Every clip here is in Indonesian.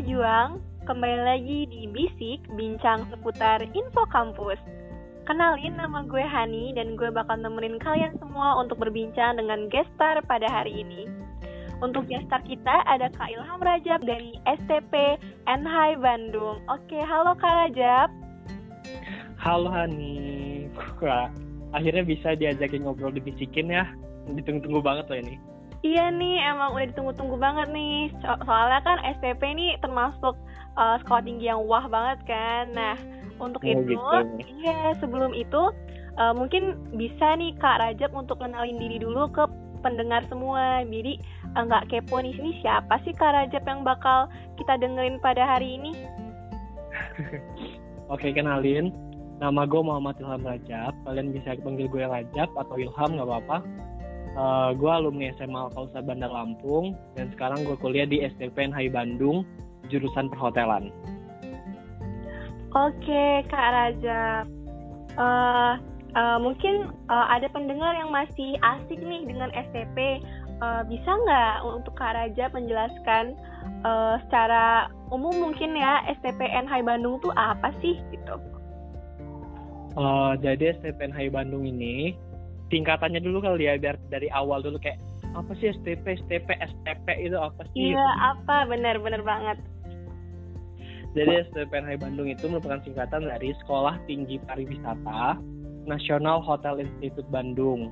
pejuang, kembali lagi di Bisik, bincang seputar info kampus. Kenalin nama gue Hani dan gue bakal nemenin kalian semua untuk berbincang dengan gestar pada hari ini. Untuk gestar kita ada Kak Ilham Rajab dari STP NHI Bandung. Oke, halo Kak Rajab. Halo Hani, akhirnya bisa diajakin ngobrol di Bisikin ya. Ditunggu-tunggu banget loh ini. Iya nih, emang udah ditunggu-tunggu banget nih. So soalnya kan STP ini termasuk uh, sekolah tinggi yang wah banget kan. Nah, untuk Oh, itu, gitu. iya sebelum itu uh, mungkin bisa nih Kak Rajab untuk kenalin diri dulu ke pendengar semua. Jadi uh, nggak kepo nih sini siapa sih Kak Rajab yang bakal kita dengerin pada hari ini? Oke, kenalin. Nama gue Muhammad Ilham Rajab. Kalian bisa panggil gue Rajab atau Ilham nggak apa-apa. Eh, gue alumni SMA Alkausa Bandar Lampung dan sekarang gue kuliah di STP NHI Bandung jurusan perhotelan. Oke, Kak Rajab. Eh, eh, mungkin eh, ada pendengar yang masih asik nih dengan STP. Eh, bisa nggak untuk Kak Rajab menjelaskan eh, secara umum mungkin ya STP NHI Bandung tuh apa sih gitu? Eh, jadi STP NHI Bandung ini tingkatannya dulu kali ya biar dari awal dulu kayak apa sih STP, STP, STP itu apa sih? Iya, apa benar-benar banget. Jadi STPNHI Bandung itu merupakan singkatan dari Sekolah Tinggi Pariwisata Nasional Hotel Institute Bandung.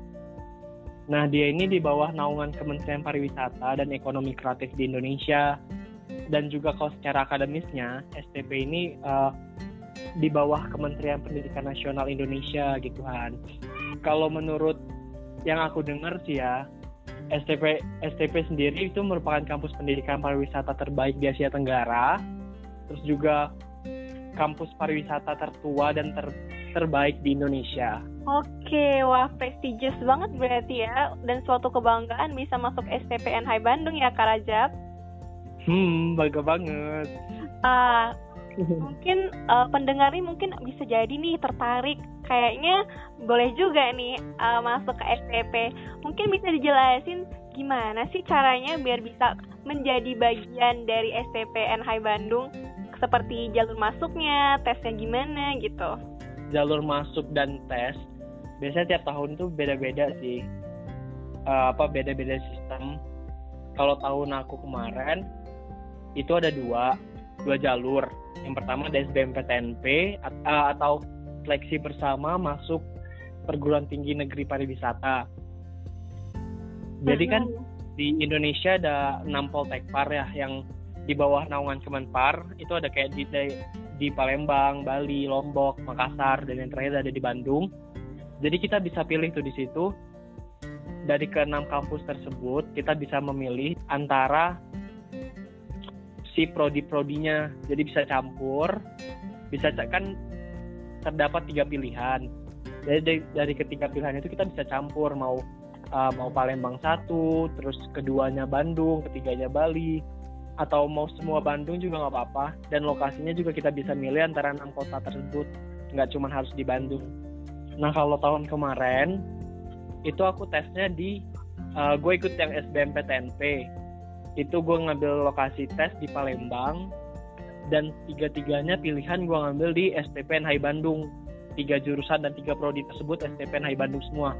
Nah, dia ini di bawah naungan Kementerian Pariwisata dan Ekonomi Kreatif di Indonesia. Dan juga kalau secara akademisnya, STP ini eh, di bawah Kementerian Pendidikan Nasional Indonesia gitu kan. Kalau menurut yang aku dengar sih ya, STP STP sendiri itu merupakan kampus pendidikan pariwisata terbaik di Asia Tenggara terus juga kampus pariwisata tertua dan ter- terbaik di Indonesia. Oke, wah prestigious banget berarti ya dan suatu kebanggaan bisa masuk STP NHI Bandung ya Kak Rajab. Hmm, bangga banget. Ah, mungkin eh, pendengar ini mungkin bisa jadi nih tertarik. Kayaknya boleh juga nih eh, masuk ke STP mungkin bisa dijelasin gimana sih caranya biar bisa menjadi bagian dari STP NHI Bandung? Seperti jalur masuknya tesnya gimana gitu. Jalur masuk dan tes biasanya tiap tahun tuh beda-beda sih. Eh, apa beda-beda sistem. Kalau tahun aku kemarin itu ada dua dua jalur. Yang pertama ada SBMPTNP eh, atau seleksi bersama masuk perguruan tinggi negeri pariwisata. Jadi kan di Indonesia ada 6 Poltekpar ya yang di bawah naungan Kemenpar itu ada kayak di di Palembang, Bali, Lombok, Makassar dan yang terakhir ada di Bandung. Jadi kita bisa pilih tuh di situ dari keenam kampus tersebut kita bisa memilih antara si prodi-prodinya. Jadi bisa campur, bisa kan terdapat tiga pilihan. Jadi dari, dari ketiga pilihan itu kita bisa campur mau uh, mau Palembang satu, terus keduanya Bandung, ketiganya Bali, atau mau semua Bandung juga nggak apa-apa. Dan lokasinya juga kita bisa milih antara enam kota tersebut, nggak cuma harus di Bandung. Nah kalau tahun kemarin itu aku tesnya di, uh, gue ikut yang SBMPTNP. Itu gue ngambil lokasi tes di Palembang. Dan tiga-tiganya pilihan gue ngambil di STP NHI Bandung. Tiga jurusan dan tiga prodi tersebut STP NHI Bandung semua.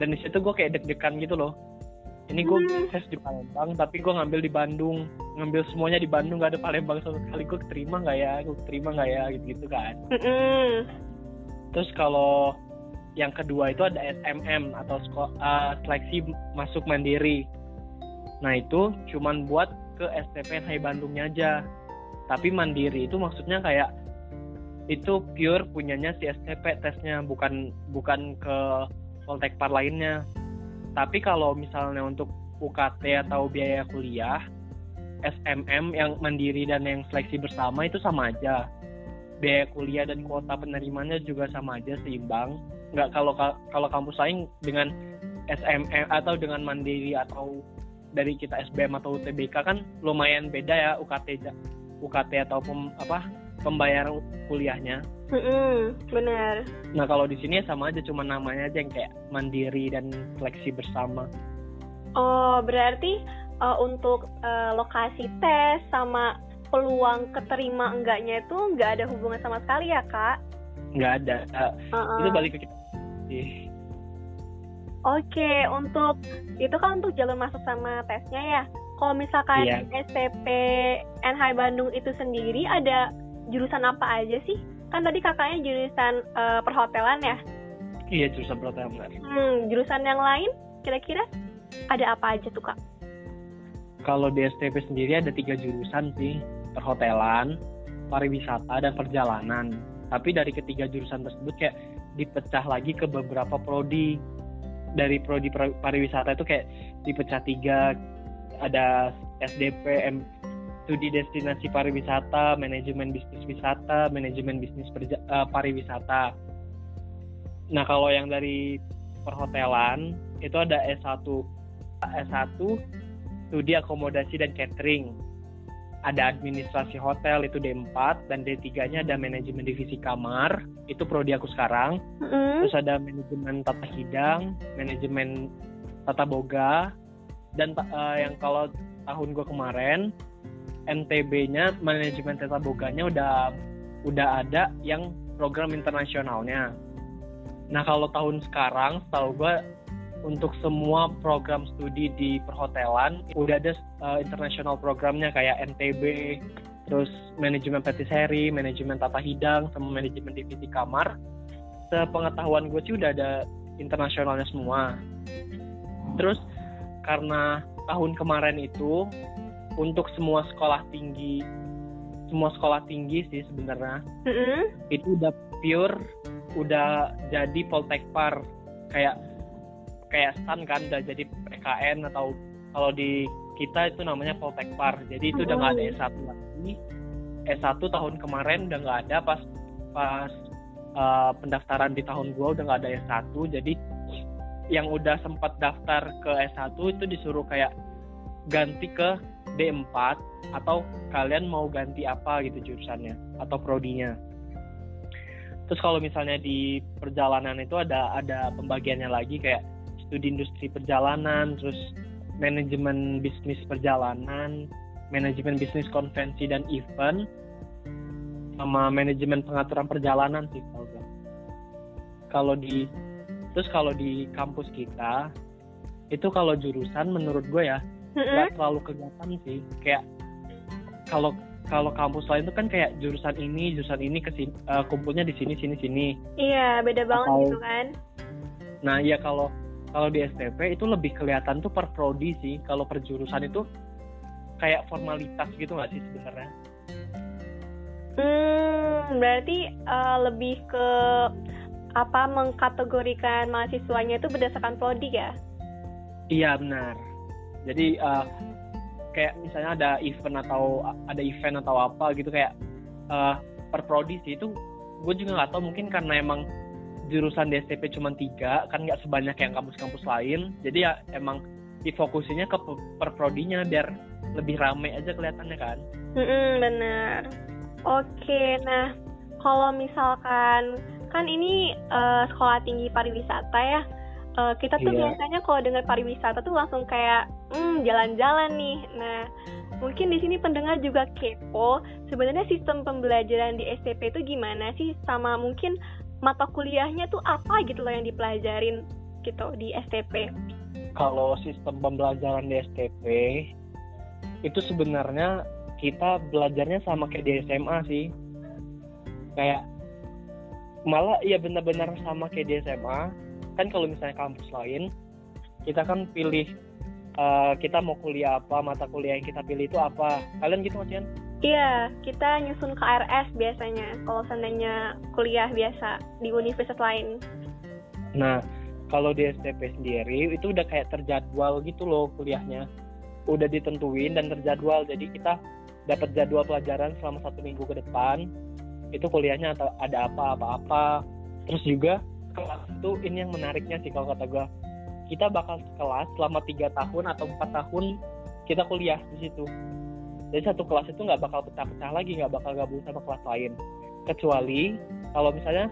Dan di situ gue kayak deg-degan gitu loh. Ini gue Hmm. tes di Palembang tapi gue ngambil di Bandung. Ngambil semuanya di Bandung gak ada Palembang sama sekali. Gue terima nggak ya? Gue terima nggak ya? Gitu gitu kan terus kalau yang kedua itu ada SMM atau eh, seleksi masuk mandiri nah itu cuman buat ke STP NHI Bandungnya aja tapi mandiri itu maksudnya kayak itu pure punyanya si STP tesnya bukan bukan ke Poltekpar lainnya. Tapi kalau misalnya untuk UKT atau biaya kuliah, SMM yang mandiri dan yang seleksi bersama itu sama aja. Biaya kuliah dan kuota penerimanya juga sama aja seimbang. Nggak kalau kalau kampus lain dengan SMM atau dengan mandiri atau dari kita SBM atau UTBK kan lumayan beda ya UKT UKT atau pem- apa pembayaran kuliahnya. Mm-mm, benar. Nah kalau di sini ya sama aja, cuma namanya aja yang kayak mandiri dan seleksi bersama. Oh, berarti uh, untuk uh, lokasi tes sama peluang keterima enggaknya itu nggak ada hubungan sama sekali ya kak nggak ada Uh-uh. itu balik ke kita Oke, untuk itu kan untuk jalur masuk sama tesnya ya. Kalau misalkan Iya. STP NH Bandung itu sendiri ada jurusan apa aja sih? Kan tadi kakaknya jurusan eh, perhotelan ya. iya jurusan perhotelan benar Hmm, jurusan yang lain kira-kira ada apa aja tuh kak? kalau di STP sendiri ada tiga jurusan sih perhotelan pariwisata dan perjalanan tapi dari ketiga jurusan tersebut kayak dipecah lagi ke beberapa prodi dari prodi par- pariwisata itu kayak dipecah tiga ada SDP M studi destinasi pariwisata manajemen bisnis wisata manajemen bisnis perja- eh, pariwisata nah kalau yang dari perhotelan itu ada S1 S1 studi akomodasi dan catering. Ada administrasi hotel itu D4 dan D3-nya ada manajemen divisi kamar, itu prodi aku sekarang. Mm-mm. Terus ada manajemen tata hidang, manajemen tata boga dan eh, yang kalau tahun gue kemarin NTB-nya manajemen tata boganya udah udah ada yang program internasionalnya. Nah kalau tahun sekarang, setahu gue untuk semua program studi di perhotelan udah ada uh, international programnya kayak NTB, terus manajemen patisserie, manajemen tata hidang, sama manajemen divisi kamar. Sepengetahuan gue sih udah ada internasionalnya semua. Terus karena tahun kemarin itu untuk semua sekolah tinggi, semua sekolah tinggi sih sebenarnya Mm-mm. itu udah pure udah jadi Poltekpar kayak kayak stan kan udah jadi PKN atau kalau di kita itu namanya Poltekpar jadi itu udah nggak ada S1 lagi. S1 tahun kemarin udah nggak ada pas pas uh, pendaftaran di tahun gua udah nggak ada S1 jadi yang udah sempat daftar ke S1 itu disuruh kayak ganti ke D4 atau kalian mau ganti apa gitu jurusannya atau prodinya. Terus kalau misalnya di perjalanan itu ada ada pembagiannya lagi kayak studi industri perjalanan, terus manajemen bisnis perjalanan, manajemen bisnis konvensi dan event, sama manajemen pengaturan perjalanan sih kalau. Kalau di terus kalau di kampus kita itu kalau jurusan menurut gue ya nggak terlalu kelihatan sih kayak kalau kalau kampus lain itu kan kayak jurusan ini jurusan ini ke sini, eh, kumpulnya di sini sini sini Iya, beda banget Atau- gitu kan. nah ya kalau kalau di STP itu lebih kelihatan tuh per prodi sih. Kalau per jurusan itu kayak formalitas gitu nggak sih sebenarnya? Hmm, berarti eh, lebih ke apa mengkategorikan mahasiswanya itu berdasarkan prodi ya? iya benar. Jadi eh, kayak misalnya ada event atau ada event atau apa gitu kayak eh, per prodi sih. Itu gue juga nggak tahu mungkin karena emang jurusan di STP cuma tiga kan nggak sebanyak yang kampus-kampus lain jadi ya emang difokusinya ke pe- per prodinya biar lebih rame aja kelihatannya kan Mm-mm, bener. Oke, nah kalau misalkan kan ini eh, sekolah tinggi pariwisata ya, Eh, kita tuh Iya. biasanya kalau dengar pariwisata tuh langsung kayak hmm jalan-jalan nih. Nah mungkin di sini pendengar juga kepo. Sebenarnya sistem pembelajaran di STP itu gimana sih? Sama mungkin mata kuliahnya tuh apa gitu loh yang dipelajarin gitu di STP. kalau sistem pembelajaran di STP itu sebenarnya kita belajarnya sama kayak di SMA sih kayak malah iya benar-benar sama kayak di SMA kan kalau misalnya kampus lain kita kan pilih eh, kita mau kuliah apa mata kuliah yang kita pilih itu apa kalian gitu Yan? Iya, kita nyusun KRS biasanya kalau seandainya kuliah biasa di universitas lain. Nah, kalau di STP sendiri itu udah kayak terjadwal gitu loh kuliahnya. Udah ditentuin dan terjadwal. Jadi kita dapat jadwal pelajaran selama satu minggu ke depan. Itu kuliahnya atau ada apa apa-apa. Terus juga kelas itu ini yang menariknya sih kalau kata gua. Kita bakal kelas selama tiga tahun atau empat tahun kita kuliah di situ. Jadi satu kelas itu nggak bakal pecah-pecah lagi, nggak bakal gabung sama kelas lain. Kecuali kalau misalnya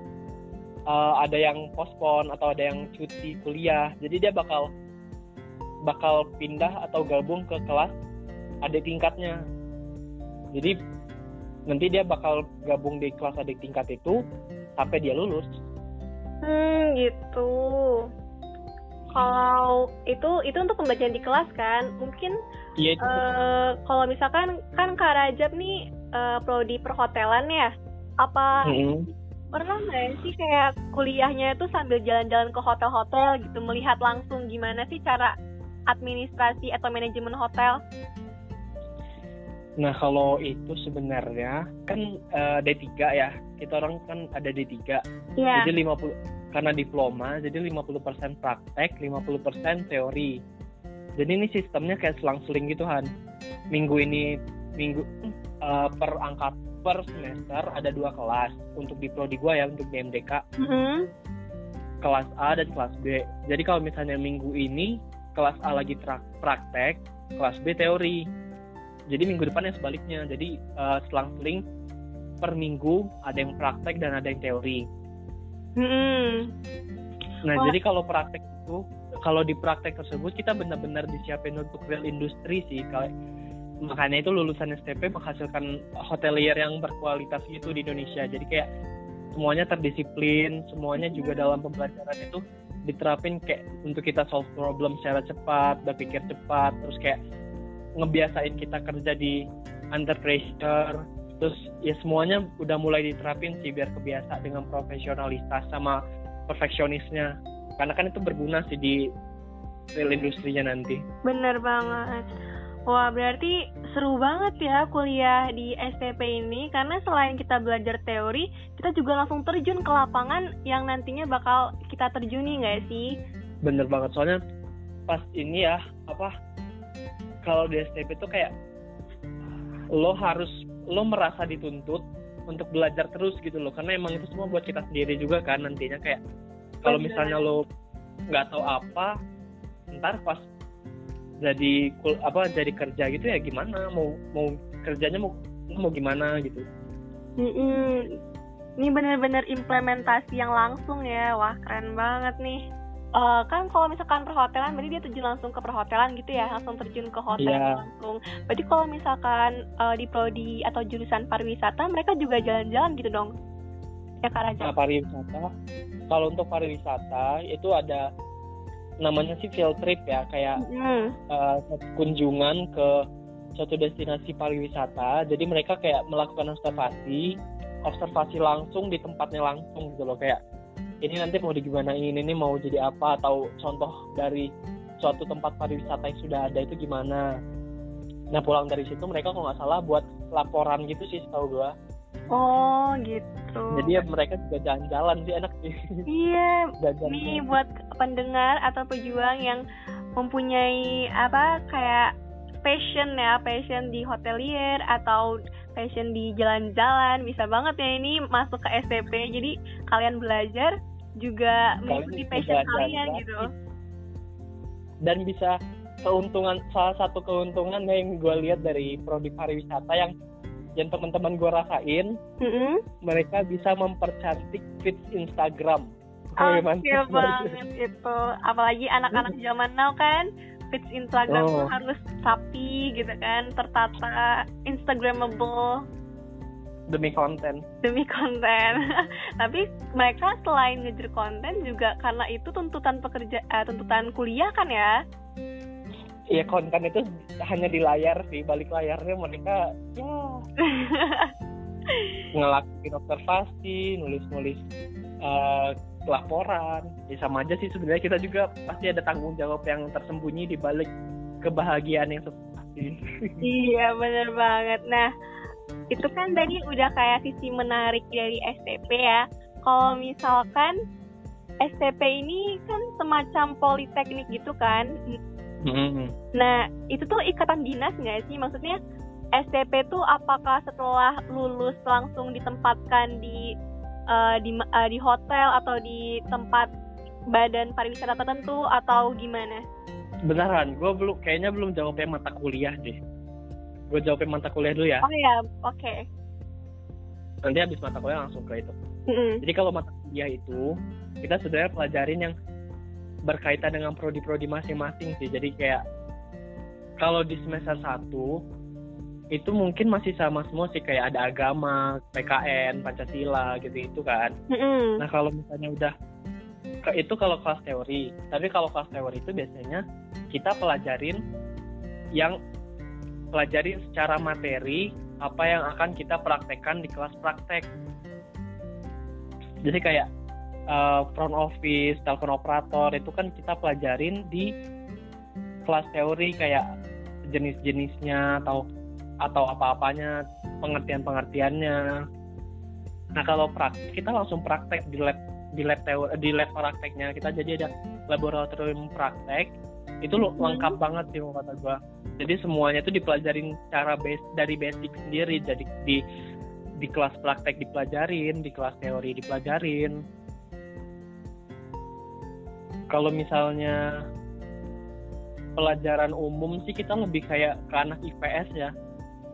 uh, ada yang pospon atau ada yang cuti kuliah jadi dia bakal bakal pindah atau gabung ke kelas adik tingkatnya. Jadi nanti dia bakal gabung di kelas adik tingkat itu sampai dia lulus. Hmm gitu. Kalau itu itu untuk pembelajaran di kelas kan? Mungkin iya uh, kalau misalkan kan Kak Rajab nih uh, prodi perhotelan ya? Apa Mm-mm. pernah nggak sih kayak kuliahnya itu sambil jalan-jalan ke hotel-hotel gitu melihat langsung gimana sih cara administrasi atau manajemen hotel? Nah kalau itu sebenarnya kan eh, D3 ya. Kita orang kan ada D3 Iya. jadi 50 karena diploma jadi 50% praktek 50% teori jadi ini sistemnya kayak selang-seling gitu Han. Minggu ini minggu eh, per angkat per semester ada dua kelas. Untuk di prodi gua ya untuk di MDK Mhm. kelas A dan kelas B. Jadi kalau misalnya minggu ini kelas A lagi praktek kelas B teori. Jadi minggu depannya sebaliknya. Jadi eh, selang-seling per minggu ada yang praktek dan ada yang teori. Mhm. Nah, Wah. jadi kalau praktek itu, kalau di praktek tersebut kita benar-benar disiapin untuk real industri sih. Kalau makanya itu lulusan STP menghasilkan hotelier yang berkualitas gitu di Indonesia. Jadi kayak semuanya terdisiplin, semuanya juga dalam pembelajaran itu diterapin kayak untuk kita solve problem secara cepat, berpikir cepat, terus kayak ngebiasain kita kerja di under pressure, terus ya semuanya udah mulai diterapin sih biar kebiasa dengan profesionalitas sama perfeksionisnya karena kan itu berguna sih di real industrinya nanti Bener banget. Wah, berarti seru banget ya kuliah di STP ini karena selain kita belajar teori, kita juga langsung terjun ke lapangan yang nantinya bakal kita terjuni nggak sih? bener banget soalnya pas ini ya apa kalau di STP itu kayak lo harus lo merasa dituntut untuk belajar terus gitu loh karena emang itu semua buat kita sendiri juga kan nantinya kayak kalau misalnya lo nggak tahu apa ntar pas jadi kul- apa jadi kerja gitu ya gimana mau mau kerjanya mau mau gimana gitu Mm-mm. Ini bener-bener implementasi yang langsung ya, wah keren banget nih. Eh, kan kalau misalkan perhotelan, berarti dia terjun langsung ke perhotelan gitu ya, langsung terjun ke hotel Iya. langsung. Berarti kalau misalkan eh, di prodi atau jurusan pariwisata, mereka juga jalan-jalan gitu dong? Ya Kak Raja? Nah, pariwisata. Kalau untuk pariwisata itu ada namanya sih field trip ya, kayak Hmm. eh, kunjungan ke suatu destinasi pariwisata. Jadi mereka kayak melakukan observasi, observasi langsung di tempatnya langsung gitu loh kayak ini nanti mau digimanain, ini mau jadi apa atau contoh dari suatu tempat pariwisata yang sudah ada itu gimana. Nah pulang dari situ mereka kalau nggak salah buat laporan gitu sih setahu gua. Oh gitu. Jadi ya mereka juga jalan-jalan sih enak sih. Iya, Jajan. nih buat pendengar atau pejuang yang mempunyai apa kayak passion ya passion di hotelier atau passion di jalan-jalan bisa banget ya ini masuk ke STP jadi kalian belajar juga mengikuti passion kalian gratis. gitu dan bisa keuntungan salah satu keuntungan yang gue lihat dari prodi pariwisata yang yang teman-teman gue rasain Mm-mm. mereka bisa mempercantik feed Instagram. Oke Wih, mantap banget itu apalagi anak-anak zaman now kan feeds Instagram Oh. harus rapi gitu kan tertata Instagramable demi konten. demi konten. Tapi mereka selain ngejar konten juga karena itu tuntutan pekerja eh, tuntutan kuliah kan ya. Iya konten itu hanya di layar sih, balik layarnya mereka ya ngelakuin observasi, nulis-nulis eh, laporan. Ya sama aja sih sebenarnya kita juga pasti ada tanggung jawab yang tersembunyi di balik kebahagiaan yang seperti iya bener banget. Nah itu kan tadi udah kayak sisi menarik dari STP ya. Kalau misalkan STP ini kan semacam politeknik gitu kan. Hmm. Nah, itu tuh ikatan dinas nggak sih? Maksudnya STP tuh apakah setelah lulus langsung ditempatkan di eh, di eh, di hotel atau di tempat badan pariwisata tertentu atau gimana? Beneran, gue belum kayaknya belum jawab yang mata kuliah deh. Gue jawab yang mata kuliah dulu ya. Oh ya, oke. Nanti habis mata kuliah langsung ke itu. Mm-mm. Jadi kalau mata kuliah itu kita sebenarnya pelajarin yang berkaitan dengan prodi-prodi masing-masing sih. Jadi kayak kalau di semester 1 itu mungkin masih sama semua sih kayak ada agama, PKN, Pancasila gitu itu kan. Mm-mm. Nah kalau misalnya udah itu kalau kelas teori, tapi kalau kelas teori itu biasanya kita pelajarin yang pelajarin secara materi apa yang akan kita praktekkan di kelas praktek. Jadi kayak eh, front office, telepon operator itu kan kita pelajarin di kelas teori kayak jenis-jenisnya atau atau apa-apanya, pengertian-pengertiannya. Nah kalau praktek kita langsung praktek di lab di lab teori di lab prakteknya kita jadi ada laboratorium praktek itu lo- Mhm. lengkap banget sih kata gua. Jadi semuanya itu dipelajarin cara base dari basic sendiri jadi di di kelas praktek dipelajarin, di kelas teori dipelajarin. Kalau misalnya pelajaran umum sih kita lebih kayak ke anak IPS ya.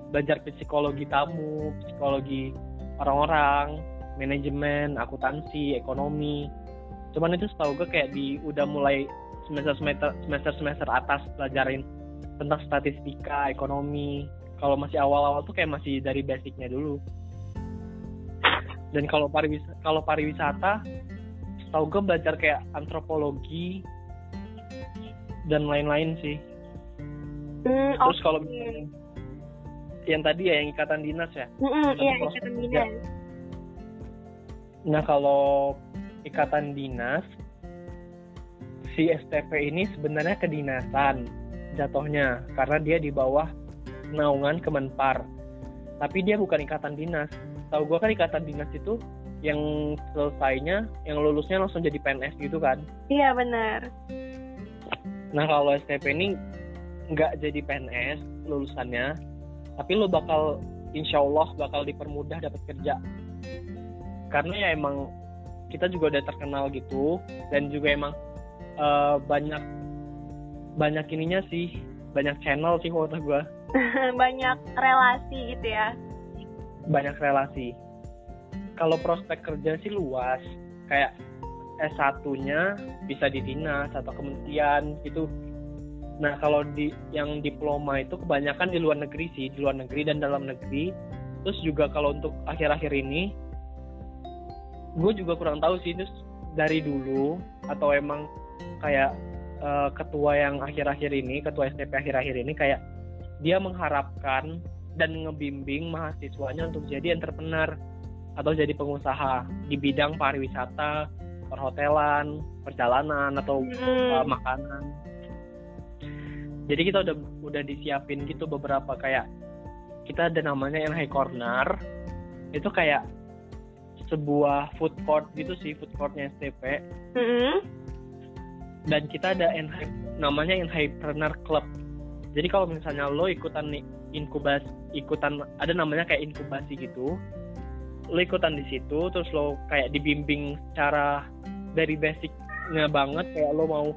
Belajar psikologi tamu, psikologi orang-orang, manajemen, akuntansi, ekonomi. Cuman itu setahu gue kayak di udah mulai semester semester semester semester atas pelajarin tentang statistika, ekonomi. Kalau masih awal-awal tuh kayak masih dari basicnya dulu. Dan kalau pariwisata, kalau pariwisata, setahu gue belajar kayak antropologi dan lain-lain sih. Mm, Terus kalau misalnya yang tadi ya yang ikatan dinas ya. Mm-mm, iya Terus ikatan kerja. dinas. Nah kalau ikatan dinas si STP ini sebenarnya kedinasan jatuhnya karena dia di bawah naungan Kemenpar. Tapi dia bukan ikatan dinas. Tahu gua kan ikatan dinas itu yang selesainya, yang lulusnya langsung jadi PNS gitu kan. Iya benar. Nah kalau STP ini nggak jadi PNS lulusannya, tapi lo bakal insya Allah bakal dipermudah dapat kerja. Karena ya emang kita juga udah terkenal gitu dan juga emang eh, banyak banyak ininya sih, banyak channel sih menurut gue, Banyak relasi gitu ya. banyak relasi. Kalau prospek kerja sih luas, kayak S1-nya bisa di dinas atau kementerian gitu. Nah, kalau di yang diploma itu kebanyakan di luar negeri sih, di luar negeri dan dalam negeri. Terus juga kalau untuk akhir-akhir ini gue juga kurang tahu sih terus dari dulu atau emang kayak eh, ketua yang akhir-akhir ini, ketua STP akhir-akhir ini kayak dia mengharapkan dan ngebimbing mahasiswanya untuk jadi entrepreneur atau jadi pengusaha di bidang pariwisata, perhotelan, perjalanan atau uh, Mm. makanan. Jadi kita udah udah disiapin gitu beberapa kayak kita ada namanya yang high corner itu kayak sebuah food court gitu sih food courtnya STP Mm-mm. dan kita ada NH namanya Entrepreneur Club. Jadi kalau misalnya lo ikutan nih inkubasi ikutan ada namanya kayak inkubasi gitu. Lo ikutan di situ terus lo kayak dibimbing cara dari basicnya banget kayak lo mau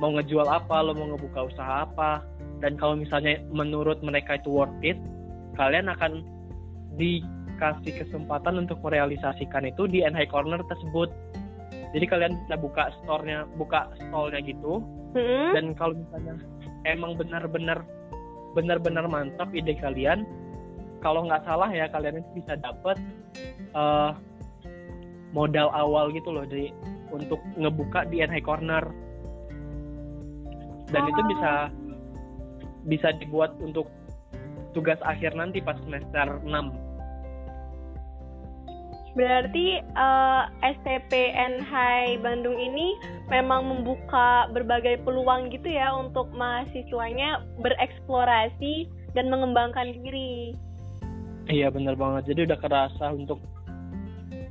mau ngejual apa, lo mau ngebuka usaha apa dan kalau misalnya menurut mereka itu worth it, kalian akan dikasih kesempatan untuk merealisasikan itu di NH Corner tersebut. Jadi kalian bisa buka store-nya, buka stall-nya gitu Mm-mm. dan kalau misalnya emang benar-benar benar-benar mantap ide kalian kalau nggak salah ya kalian itu bisa dapat eh, modal awal gitu loh dari untuk ngebuka di NH Corner dan itu Oh. bisa bisa dibuat untuk tugas akhir nanti pas semester 6 Berarti eh, STPN Hai Bandung ini memang membuka berbagai peluang gitu ya untuk mahasiswanya bereksplorasi dan mengembangkan diri. Iya bener banget. Jadi udah kerasa untuk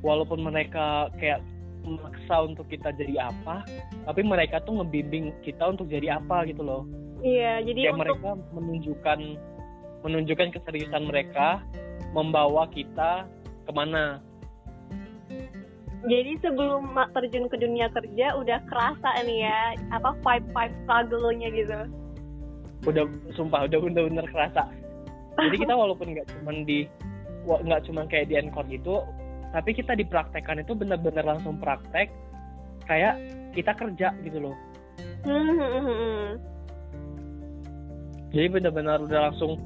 walaupun mereka kayak memaksa untuk kita jadi apa, tapi mereka tuh ngebimbing kita untuk jadi apa gitu loh. Iya, jadi Kayak untuk mereka menunjukkan menunjukkan keseriusan mereka membawa kita ke mana. jadi sebelum terjun ke dunia kerja udah kerasa nih ya apa five five struggle-nya gitu. Udah sumpah udah bener-bener kerasa. Jadi kita walaupun nggak cuman di nggak cuman kayak di encore gitu, tapi kita dipraktekkan itu bener-bener langsung praktek kayak kita kerja gitu loh. Jadi benar-benar udah langsung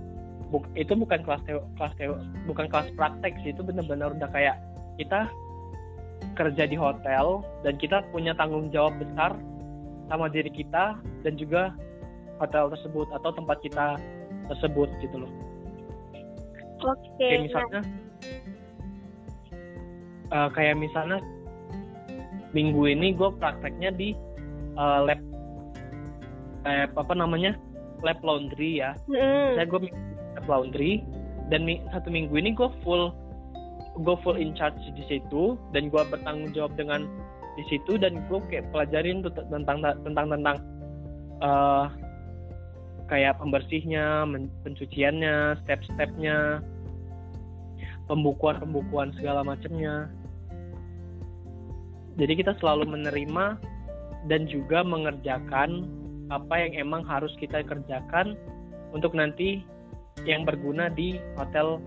buk, itu bukan kelas teo, kelas teo, bukan kelas praktek sih itu benar-benar udah kayak kita kerja di hotel dan kita punya tanggung jawab besar sama diri kita dan juga hotel tersebut atau tempat kita tersebut gitu loh. Oke. Kayak misalnya uh, kayak misalnya minggu ini gue prakteknya di uh, lab lab apa namanya lab laundry ya. Mm. Saya gue lab laundry dan mi satu minggu ini gue full gue full in charge di situ dan gue bertanggung jawab dengan di situ dan gue kayak pelajarin tentang tentang tentang uh, kayak pembersihnya, pencuciannya, step-stepnya, pembukuan-pembukuan segala macamnya. Jadi kita selalu menerima dan juga mengerjakan apa yang emang harus kita kerjakan untuk nanti yang berguna di hotel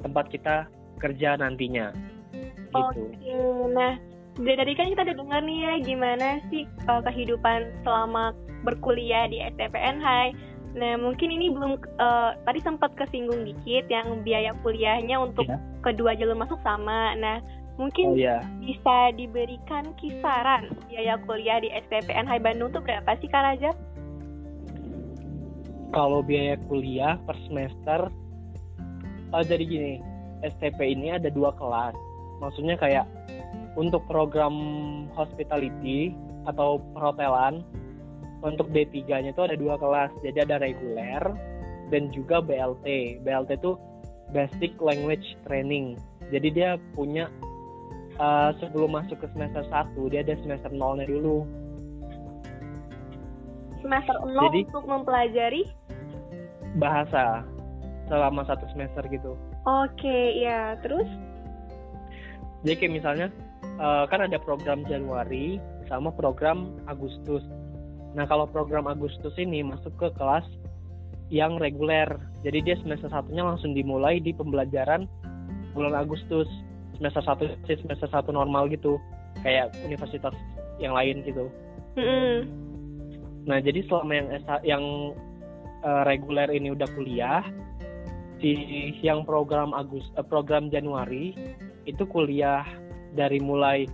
tempat kita kerja nantinya. Gitu. Oke, nah dari tadi kan kita udah dengar nih ya gimana sih uh, kehidupan selama berkuliah di STPN High. Nah mungkin ini belum uh, tadi sempat kesinggung dikit yang biaya kuliahnya untuk ya. kedua jalur masuk sama. Nah mungkin oh, ya. bisa diberikan kisaran biaya kuliah di STPN High Bandung tuh berapa sih Kak Rajab? Kalau biaya kuliah per semester, uh, jadi gini, STP ini ada dua kelas. Maksudnya kayak untuk program hospitality atau perhotelan untuk D3-nya itu ada dua kelas. Jadi ada reguler dan juga BLT. BLT itu Basic Language Training. Jadi dia punya uh, sebelum masuk ke semester 1 dia ada semester 0-nya dulu. Semester 0 Jadi, untuk mempelajari bahasa selama satu semester gitu. Oke, ya. Terus? Jadi kayak misalnya uh, kan ada program Januari sama program Agustus. Nah kalau program Agustus ini masuk ke kelas yang reguler, jadi dia semester satunya langsung dimulai di pembelajaran bulan Agustus. Semester satu semester satu normal gitu, kayak universitas yang lain gitu. Nah jadi selama yang yang uh, reguler ini udah kuliah, si yang program Agustus uh, program Januari itu kuliah dari mulai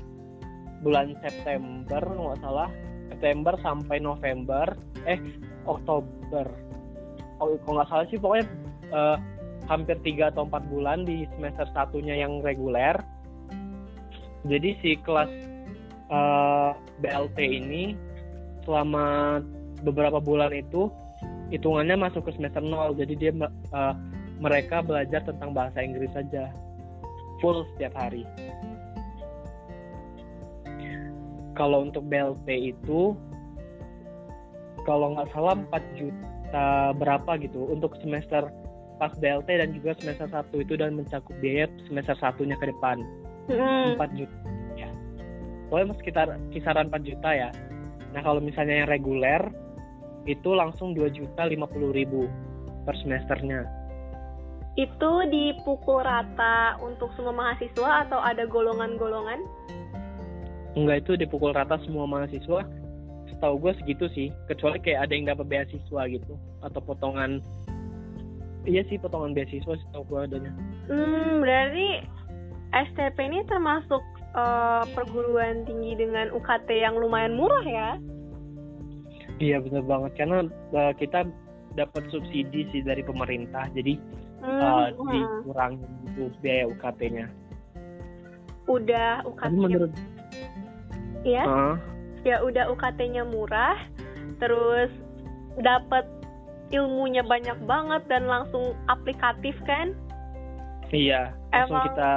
bulan September nggak salah September sampai November eh Oktober. Oh kalau nggak salah sih pokoknya uh, hampir tiga atau empat bulan di semester satunya yang reguler. Jadi si kelas eh, BLT ini selama beberapa bulan itu hitungannya masuk ke semester nol. Jadi dia uh, mereka belajar tentang bahasa Inggris saja. Full setiap hari kalau untuk BLT itu kalau nggak salah 4 juta berapa gitu untuk semester pas BLT dan juga semester 1 itu dan mencakup biaya semester satunya ke depan mm. 4 juta ya pokoknya sekitar kisaran 4 juta ya nah kalau misalnya yang reguler itu langsung 2 juta 50 ribu per semesternya itu dipukul rata untuk semua mahasiswa atau ada golongan-golongan? Enggak itu dipukul rata semua mahasiswa. Setahu gue segitu sih kecuali kayak ada yang dapat beasiswa gitu atau potongan iya sih potongan beasiswa setahu gue adanya. Hmm berarti STP ini termasuk uh, perguruan tinggi dengan UKT yang lumayan murah ya? Iya benar banget. Karena uh, kita dapat subsidi sih dari pemerintah jadi hmm, uh, dikurangi itu biaya UKT-nya udah UKT menurut ya. Uh. ya udah UKT-nya murah terus dapat ilmunya banyak banget dan langsung aplikatif kan? Iya langsung Emang, kita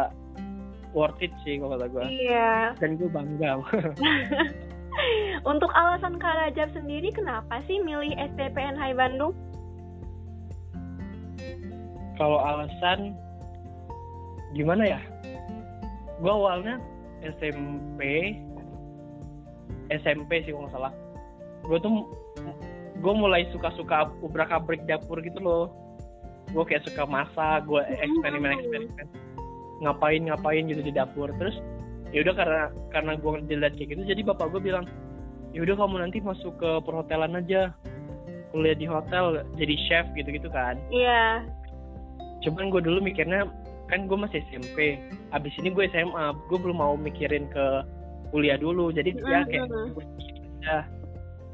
worth it sih kalau kata gue iya. Dan gue bangga. Untuk alasan Kak Rajab sendiri kenapa sih milih STPN Hai Bandung? Kalau alasan gimana ya? Gue awalnya SMP SMP sih kalau nggak salah. Gue tuh gue mulai suka-suka ubrak abrik dapur gitu loh. Gue kayak suka masak gue eksperimen eksperimen. Ngapain ngapain gitu di dapur. Terus ya udah karena karena gue ngeliat kayak gitu jadi bapak gue bilang ya udah kamu nanti masuk ke perhotelan aja. Kuliah di hotel jadi chef gitu gitu kan. Iya. Cuman gue dulu mikirnya kan gue masih SMP abis ini gue SMA gue belum mau mikirin ke kuliah dulu. Jadi ya kayak ya.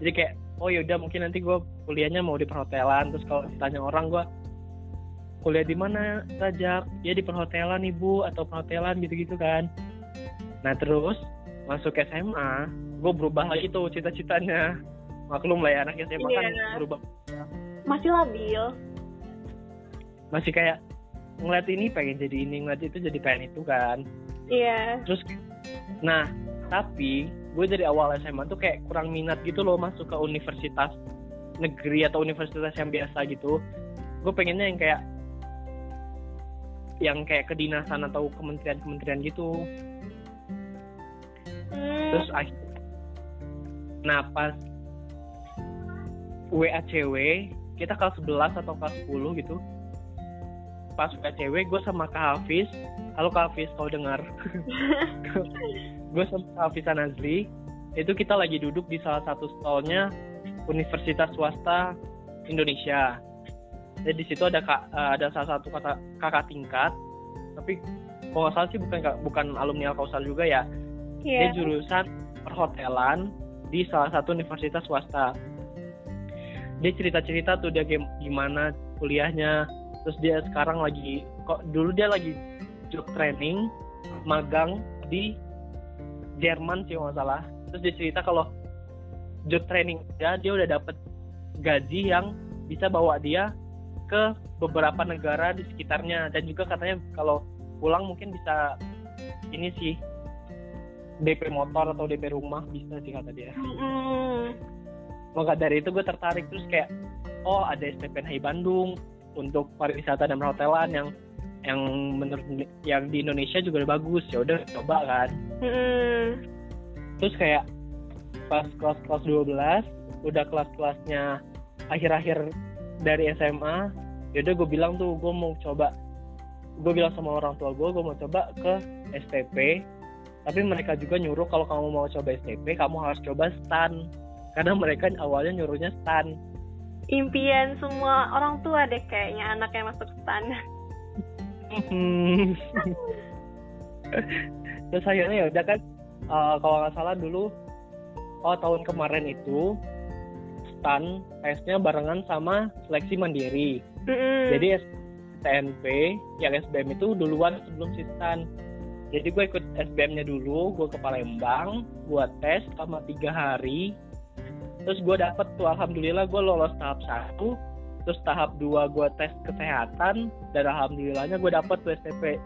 Jadi kayak oh yaudah mungkin nanti gue kuliahnya mau di perhotelan. Terus kalau ditanya orang gue kuliah di mana saja ya di perhotelan ibu atau perhotelan gitu-gitu kan. Nah terus masuk SMA gue berubah lagi tuh cita-citanya. Maklum lah ya anak SMA yeah. kan berubah. Masih labil. Masih kayak ngeliat ini pengen jadi ini ngeliat itu jadi pengen itu kan. Iya. Yeah. terus nah tapi gue dari awal SMA tuh kayak kurang minat gitu loh masuk ke universitas negeri atau universitas yang biasa gitu gue pengennya yang kayak yang kayak kedinasan atau kementerian-kementerian gitu hmm. terus akhir nah pas WACW kita kelas 11 atau kelas 10 gitu pas WACW gue sama Kak Hafiz. Halo Kak Hafiz kau dengar? Gue sama Kak Hafiz Nazli itu kita lagi duduk di salah satu stolnya Universitas Swasta Indonesia. Jadi di situ ada kak, eh, ada salah satu kata kakak tingkat. Tapi kalau nggak salah sih bukan bukan alumni Alkausar juga ya. Yeah. dia jurusan perhotelan di salah satu universitas swasta. Dia cerita-cerita tuh dia gimana kuliahnya terus dia sekarang lagi kok dulu dia lagi job training magang di Jerman sih nggak salah terus dia cerita kalau job training dia dia udah dapet gaji yang bisa bawa dia ke beberapa negara di sekitarnya dan juga katanya kalau pulang mungkin bisa ini sih DP motor atau DP rumah bisa sih kata dia. Mm. Maka dari itu gue tertarik terus kayak oh ada STPNHI Bandung untuk pariwisata dan perhotelan yang yang menurut yang di Indonesia juga udah bagus ya udah coba kan. Mm. Terus kayak pas kelas kelas 12 udah kelas-kelasnya akhir-akhir dari SMA yaudah gue bilang tuh gue mau coba gue bilang sama orang tua gue gue mau coba ke STP tapi mereka juga nyuruh kalau kamu mau coba STP kamu harus coba STAN karena mereka awalnya nyuruhnya STAN impian semua orang tua deh kayaknya anak yang masuk STAN terus akhirnya ya udah kan uh, kalau nggak salah dulu oh tahun kemarin itu STAN tesnya barengan sama seleksi mandiri. Mm -hmm. jadi STNP yang SBM itu duluan sebelum Sistan jadi gue ikut SBM-nya dulu gue ke Palembang gue tes selama tiga hari terus gue dapet tuh alhamdulillah gue lolos tahap satu terus tahap dua gue tes kesehatan dan alhamdulillahnya gue dapet tuh STP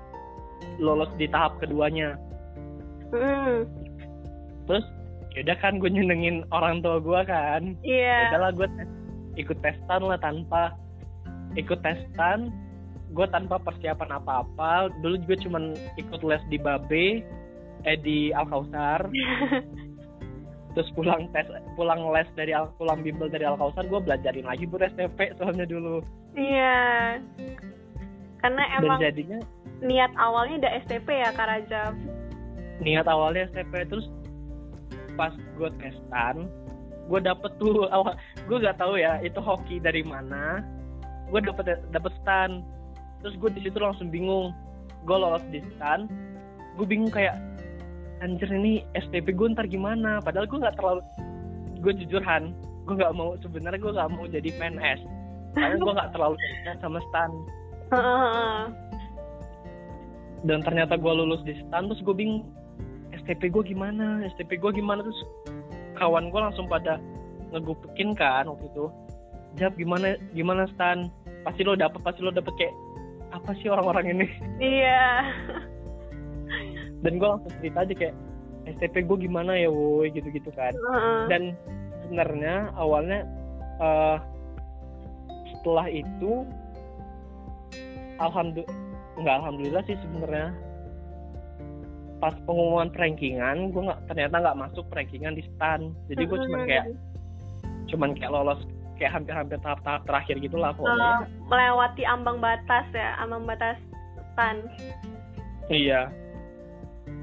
lolos di tahap keduanya mm. terus yaudah kan gue nyenengin orang tua gue kan iya yeah. udahlah gue tes, ikut testan lah tanpa ikut testan gue tanpa persiapan apa-apa dulu juga cuman ikut les di Babe eh di Al Kausar terus pulang tes pulang les dari Al, pulang bimbel dari Al Kausar gue belajarin lagi buat STP soalnya dulu. Iya. Karena emang Dan jadinya niat awalnya udah STP ya Kak Rajab? Niat awalnya STP terus pas gue testan gue dapet tuh awal gue gak tahu ya itu hoki dari mana. Gue dapet dapet stand terus gue di situ langsung bingung. Gue lolos di stand gue bingung kayak anjir ini SPP gue ntar gimana? Padahal gue nggak terlalu gue jujuran gue nggak mau sebenarnya gue nggak mau jadi PNS karena gue nggak terlalu sama stand dan ternyata gue lulus di stand terus gue bingung STP gue gimana? STP gue gimana? Terus kawan gue langsung pada ngegupekin kan waktu itu. Jawab gimana gimana stand pasti lo dapet pasti lo dapet kayak apa sih orang-orang ini? Iya dan gue langsung cerita aja kayak STP gue gimana ya woi gitu-gitu kan uh-uh. dan sebenarnya awalnya uh, setelah itu alhamdulillah nggak alhamdulillah sih sebenarnya pas pengumuman rankingan gue nggak ternyata nggak masuk rankingan di stan jadi gue cuman kayak cuman kayak lolos kayak hampir-hampir tahap-tahap terakhir gitulah pokoknya. Uh, melewati ambang batas ya, ambang batas stan. Iya.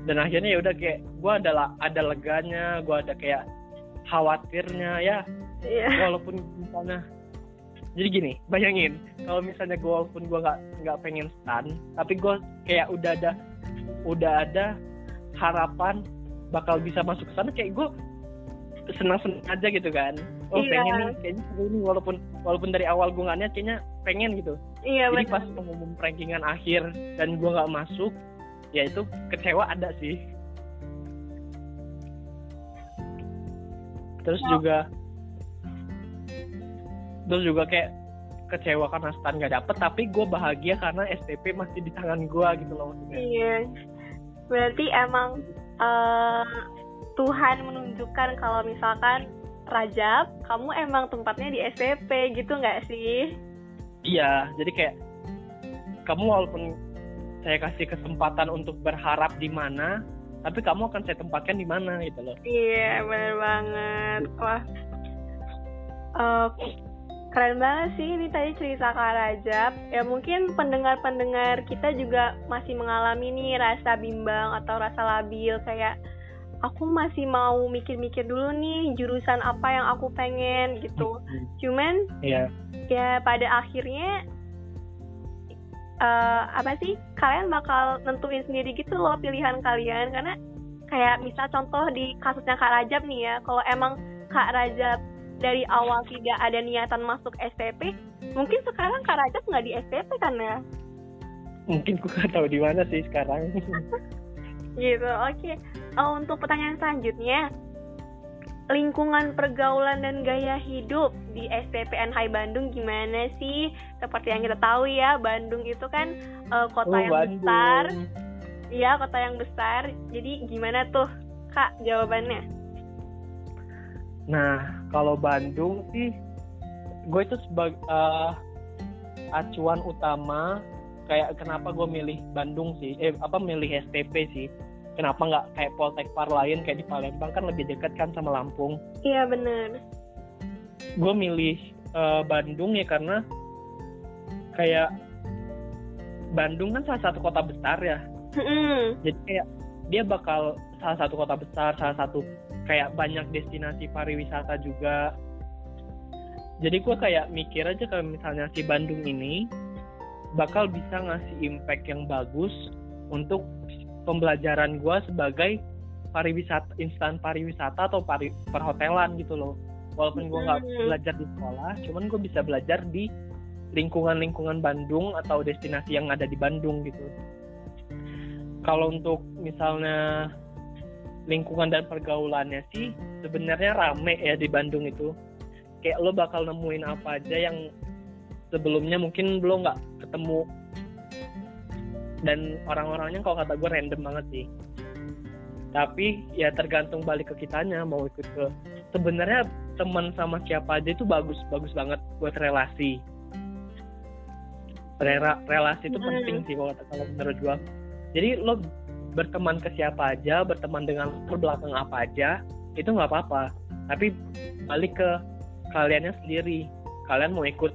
Dan akhirnya ya udah kayak gue ada ada leganya, gue ada kayak khawatirnya ya. Iya. Walaupun misalnya jadi gini bayangin kalau misalnya gue walaupun gue nggak nggak pengen stan tapi gue kayak udah ada udah ada harapan bakal bisa masuk ke sana kayak gue senang senang aja gitu kan oh Iya. pengen nih kayaknya seru nih walaupun walaupun dari awal gue nggak niat kayaknya pengen gitu iya jadi benar pas pengumuman rankingan akhir dan gue nggak masuk ya itu kecewa ada sih. Terus Oh. juga terus juga kayak kecewa karena stan gak dapet tapi gue bahagia karena STP masih di tangan gue gitu loh maksudnya. Iya. Berarti emang eh, Tuhan menunjukkan kalau misalkan Rajab kamu emang tempatnya di SPP gitu nggak sih? Iya jadi kayak kamu walaupun saya kasih kesempatan untuk berharap di mana tapi kamu akan saya tempatkan di mana gitu loh Iya, bener banget. Wah, Eh, keren banget sih ini tadi cerita Kak Rajab. Ya mungkin pendengar-pendengar kita juga masih mengalami nih rasa bimbang atau rasa labil kayak aku masih mau mikir-mikir dulu nih jurusan apa yang aku pengen gitu. Cuman iya ya pada akhirnya eh apa sih kalian bakal nentuin sendiri gitu loh pilihan kalian. Karena kayak misal contoh di kasusnya Kak Rajab nih ya kalau emang Kak Rajab dari awal tidak ada niatan masuk STP mungkin sekarang Kak Rajab nggak di STP kan ya? Mungkin gue gak tahu di mana sih sekarang. Gitu oke. Oh, untuk pertanyaan selanjutnya lingkungan pergaulan dan gaya hidup di STPN Hai Bandung gimana sih? Seperti yang kita tahu ya, Bandung itu kan eh, kota Oh, yang Bandung. besar. Iya, kota yang besar. Jadi gimana tuh, Kak, jawabannya? Nah, kalau Bandung sih, gue itu sebagai acuan utama kayak kenapa gue milih Bandung sih, eh apa milih STP sih? Kenapa nggak kayak Poltekpar lain kayak di Palembang kan lebih dekat kan sama Lampung? Iya, bener. Gue milih eh, Bandung ya karena kayak Bandung kan salah satu kota besar ya, Mm-mm. jadi kayak dia bakal salah satu kota besar salah satu kayak banyak destinasi pariwisata juga jadi gue kayak mikir aja kalau misalnya si Bandung ini bakal bisa ngasih impact yang bagus untuk pembelajaran gue sebagai pariwisata instan pariwisata atau pari, perhotelan gitu loh. Walaupun gue nggak Hmm. belajar di sekolah cuman gue bisa belajar di lingkungan-lingkungan Bandung atau destinasi yang ada di Bandung gitu. Kalau untuk misalnya lingkungan dan pergaulannya sih sebenarnya rame ya di Bandung itu. Kayak lo bakal nemuin apa aja yang sebelumnya mungkin lo nggak ketemu dan orang-orangnya kalau kata gue random banget sih. Tapi ya tergantung balik ke kitanya mau ikut ke sebenarnya teman sama siapa aja itu bagus bagus banget buat relasi. Rela- relasi itu Hmm. penting sih kalau kalau menurut gue jadi lo berteman ke siapa aja berteman dengan belakang apa aja itu nggak apa-apa. Tapi balik ke kaliannya sendiri. Kalian mau ikut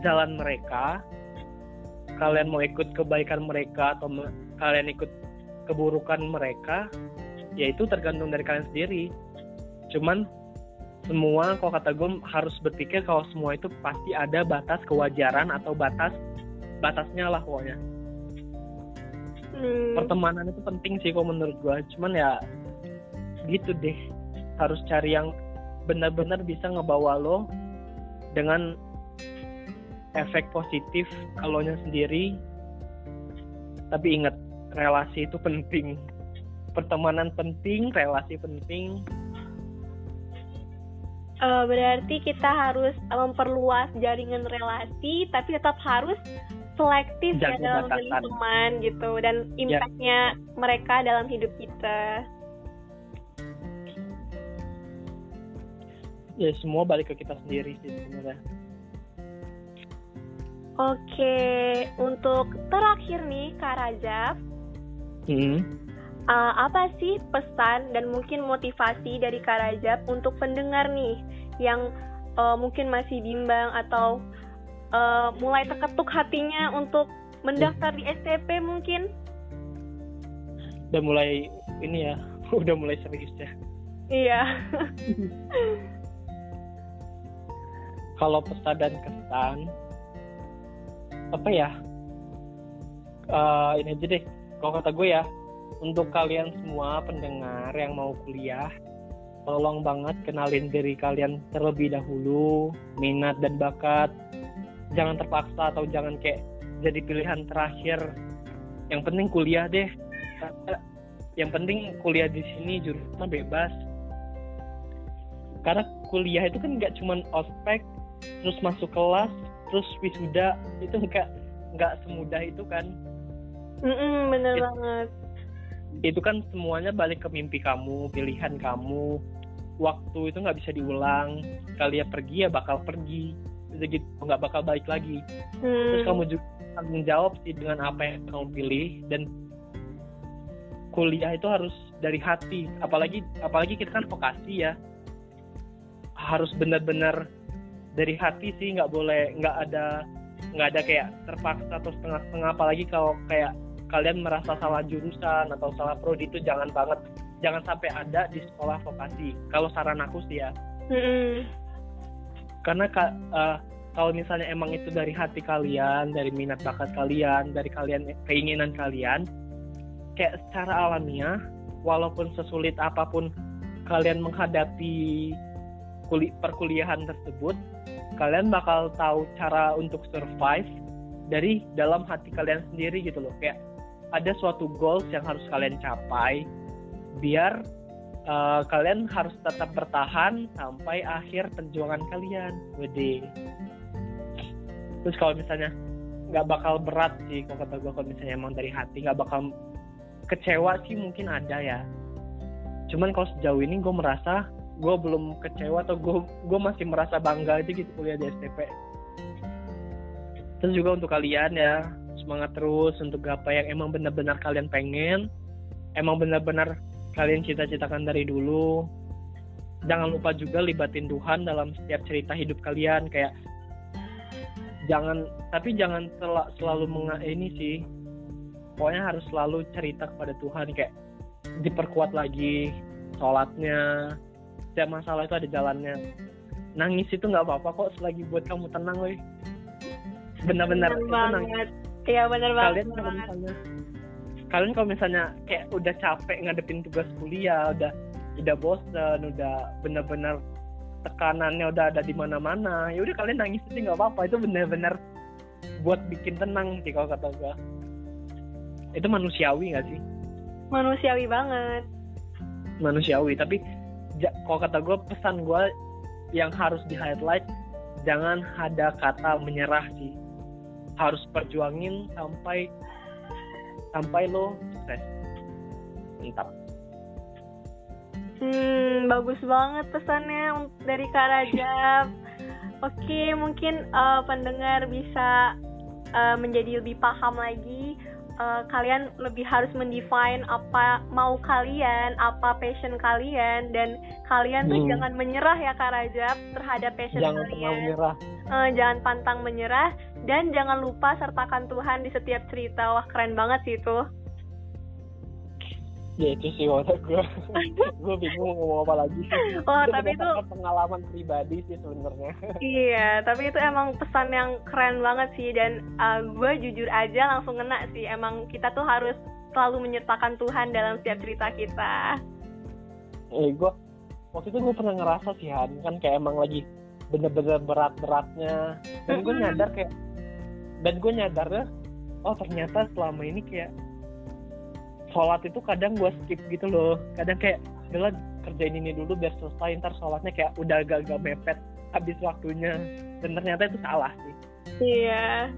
jalan mereka kalian mau ikut kebaikan mereka atau me- kalian ikut keburukan mereka ya itu tergantung dari kalian sendiri. Cuman semua kalau kata gue harus berpikir kalau semua itu pasti ada batas kewajaran atau batas batasnya lah pokoknya. Hmm. pertemanan itu penting sih kalau menurut gua. Cuman ya gitu deh. Harus cari yang benar-benar bisa ngebawa lo dengan efek positif kalau sendiri. Tapi ingat relasi itu penting. Pertemanan penting relasi penting. Eh, berarti kita harus memperluas jaringan relasi, tapi tetap harus selektif ya Jaga dalam memilih teman gitu dan impactnya mereka dalam hidup kita. ya semua balik ke kita sendiri sih sebenarnya Oke, untuk terakhir nih Kak Rajab, hmm. eh, apa sih pesan dan mungkin motivasi dari Kak Rajab untuk pendengar nih yang eh, mungkin masih bimbang atau eh, mulai terketuk hatinya untuk mendaftar di STP mungkin? udah mulai ini ya udah mulai serius ya Iya. kalau pesan dan kesan apa ya uh, ini aja deh. Kalau kata gue ya untuk kalian semua pendengar yang mau kuliah tolong banget kenalin diri kalian terlebih dahulu minat dan bakat. Jangan terpaksa atau jangan kayak jadi pilihan terakhir. Yang penting kuliah deh. Yang penting kuliah di sini jurusan bebas. Karena kuliah itu kan nggak cuma ospek terus masuk kelas terus wisuda itu nggak nggak semudah itu kan? Mm -mm, bener it, banget. Itu kan semuanya balik ke mimpi kamu pilihan kamu. Waktu itu nggak bisa diulang. Kalian pergi ya bakal pergi. Gitu nggak bakal balik lagi. Hmm. terus kamu juga tanggung jawab sih dengan apa yang kamu pilih. Dan kuliah itu harus dari hati. Apalagi apalagi kita kan vokasi ya. Harus benar-benar dari hati sih nggak boleh nggak ada nggak ada kayak terpaksa atau setengah-setengah. Apalagi kalau kayak kalian merasa salah jurusan atau salah prodi itu jangan banget jangan sampai ada di sekolah vokasi. Kalau saran aku sih ya. Mm-hmm. karena uh, kalau misalnya emang itu dari hati kalian dari minat bakat kalian dari kalian keinginan kalian kayak secara alamiah walaupun sesulit apa pun kalian menghadapi kuli perkuliahan tersebut kalian bakal tahu cara untuk survive dari dalam hati kalian sendiri gitu loh. Kayak ada suatu goals yang harus kalian capai biar uh, kalian harus tetap bertahan sampai akhir perjuangan kalian. Wede. Terus kalau misalnya nggak bakal berat sih kalau kata gue kalau misalnya emang dari hati nggak bakal kecewa sih mungkin ada ya. Cuman kalau sejauh ini gue merasa gue belum kecewa atau gue gue masih merasa bangga aja gitu kuliah di STP terus juga untuk kalian ya semangat terus untuk apa yang emang benar-benar kalian pengen. Emang benar-benar kalian cita-citakan dari dulu. Jangan lupa juga libatin Tuhan dalam setiap cerita hidup kalian kayak jangan tapi jangan sel selalu menga ini sih pokoknya harus selalu cerita kepada Tuhan kayak diperkuat lagi sholatnya setiap masalah itu ada jalannya. Nangis itu nggak apa-apa kok selagi buat kamu tenang loh benar-benar itu banget. iya benar banget. Kalian kalau misalnya kalian kalau misalnya kayak udah capek ngadepin tugas kuliah udah udah bosen udah benar-benar tekanannya udah ada di mana-mana ya udah kalian nangis sih nggak apa-apa. Itu benar-benar buat bikin tenang sih kalau kata gue itu manusiawi gak sih? Manusiawi banget. Manusiawi tapi kalau kata gue pesan gue yang harus di highlight jangan ada kata menyerah sih harus perjuangin sampai sampai lo sukses. Mantap. Hmm bagus banget pesannya dari Kak Rajab. Oke mungkin uh, pendengar bisa uh, menjadi lebih paham lagi uh, kalian lebih harus mendefine apa mau kalian, apa passion kalian dan kalian tuh hmm. jangan menyerah ya Kak Rajab terhadap passion jangan kalian. Jangan menyerah. Uh, jangan pantang menyerah dan jangan lupa sertakan Tuhan di setiap cerita. Wah, keren banget sih itu ya itu sih waktu gue gue bingung ngomong apa lagi. Oh itu tapi itu pengalaman pribadi sih sebenarnya. Iya tapi itu emang pesan yang keren banget sih dan uh, gue jujur aja langsung ngena sih. Emang kita tuh harus selalu menyertakan Tuhan dalam setiap cerita kita. Eh gue waktu itu gue pernah ngerasa sih Han kan kayak emang lagi bener-bener berat-beratnya. Dan gue nyadar kayak dan gue nyadar ya oh ternyata selama ini kayak sholat itu kadang gue skip gitu loh. Kadang kayak udahlah kerjain ini dulu biar selesai ntar sholatnya kayak udah agak-agak mepet habis waktunya. Dan ternyata itu salah sih. Iya.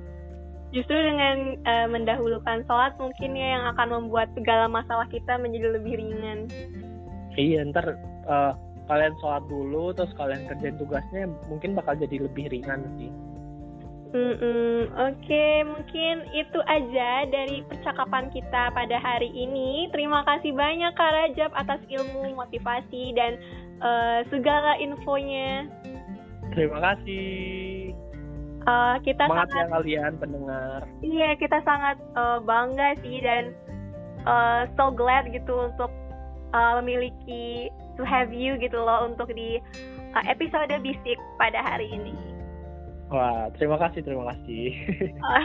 Justru dengan uh, mendahulukan sholat mungkin ya yang akan membuat segala masalah kita menjadi lebih ringan. Iya ntar uh, kalian sholat dulu terus kalian kerjain tugasnya mungkin bakal jadi lebih ringan sih Mm -mm. Oke, okay, mungkin itu aja dari percakapan kita pada hari ini. Terima kasih banyak Kak Rajab atas ilmu, motivasi, dan uh, segala infonya. Terima kasih. Uh, kita Semangat sangat, ya kalian pendengar. Iya, kita sangat uh, bangga sih dan uh, so glad gitu untuk uh, memiliki to have you gitu loh untuk di uh, episode bisik pada hari ini. Wah, terima kasih, terima kasih.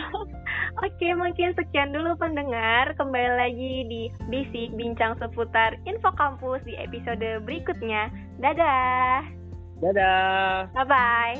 Oke, mungkin sekian dulu pendengar. Kembali lagi di Basic Bincang seputar Info Kampus di episode berikutnya. Dadah. Dadah. Bye-bye.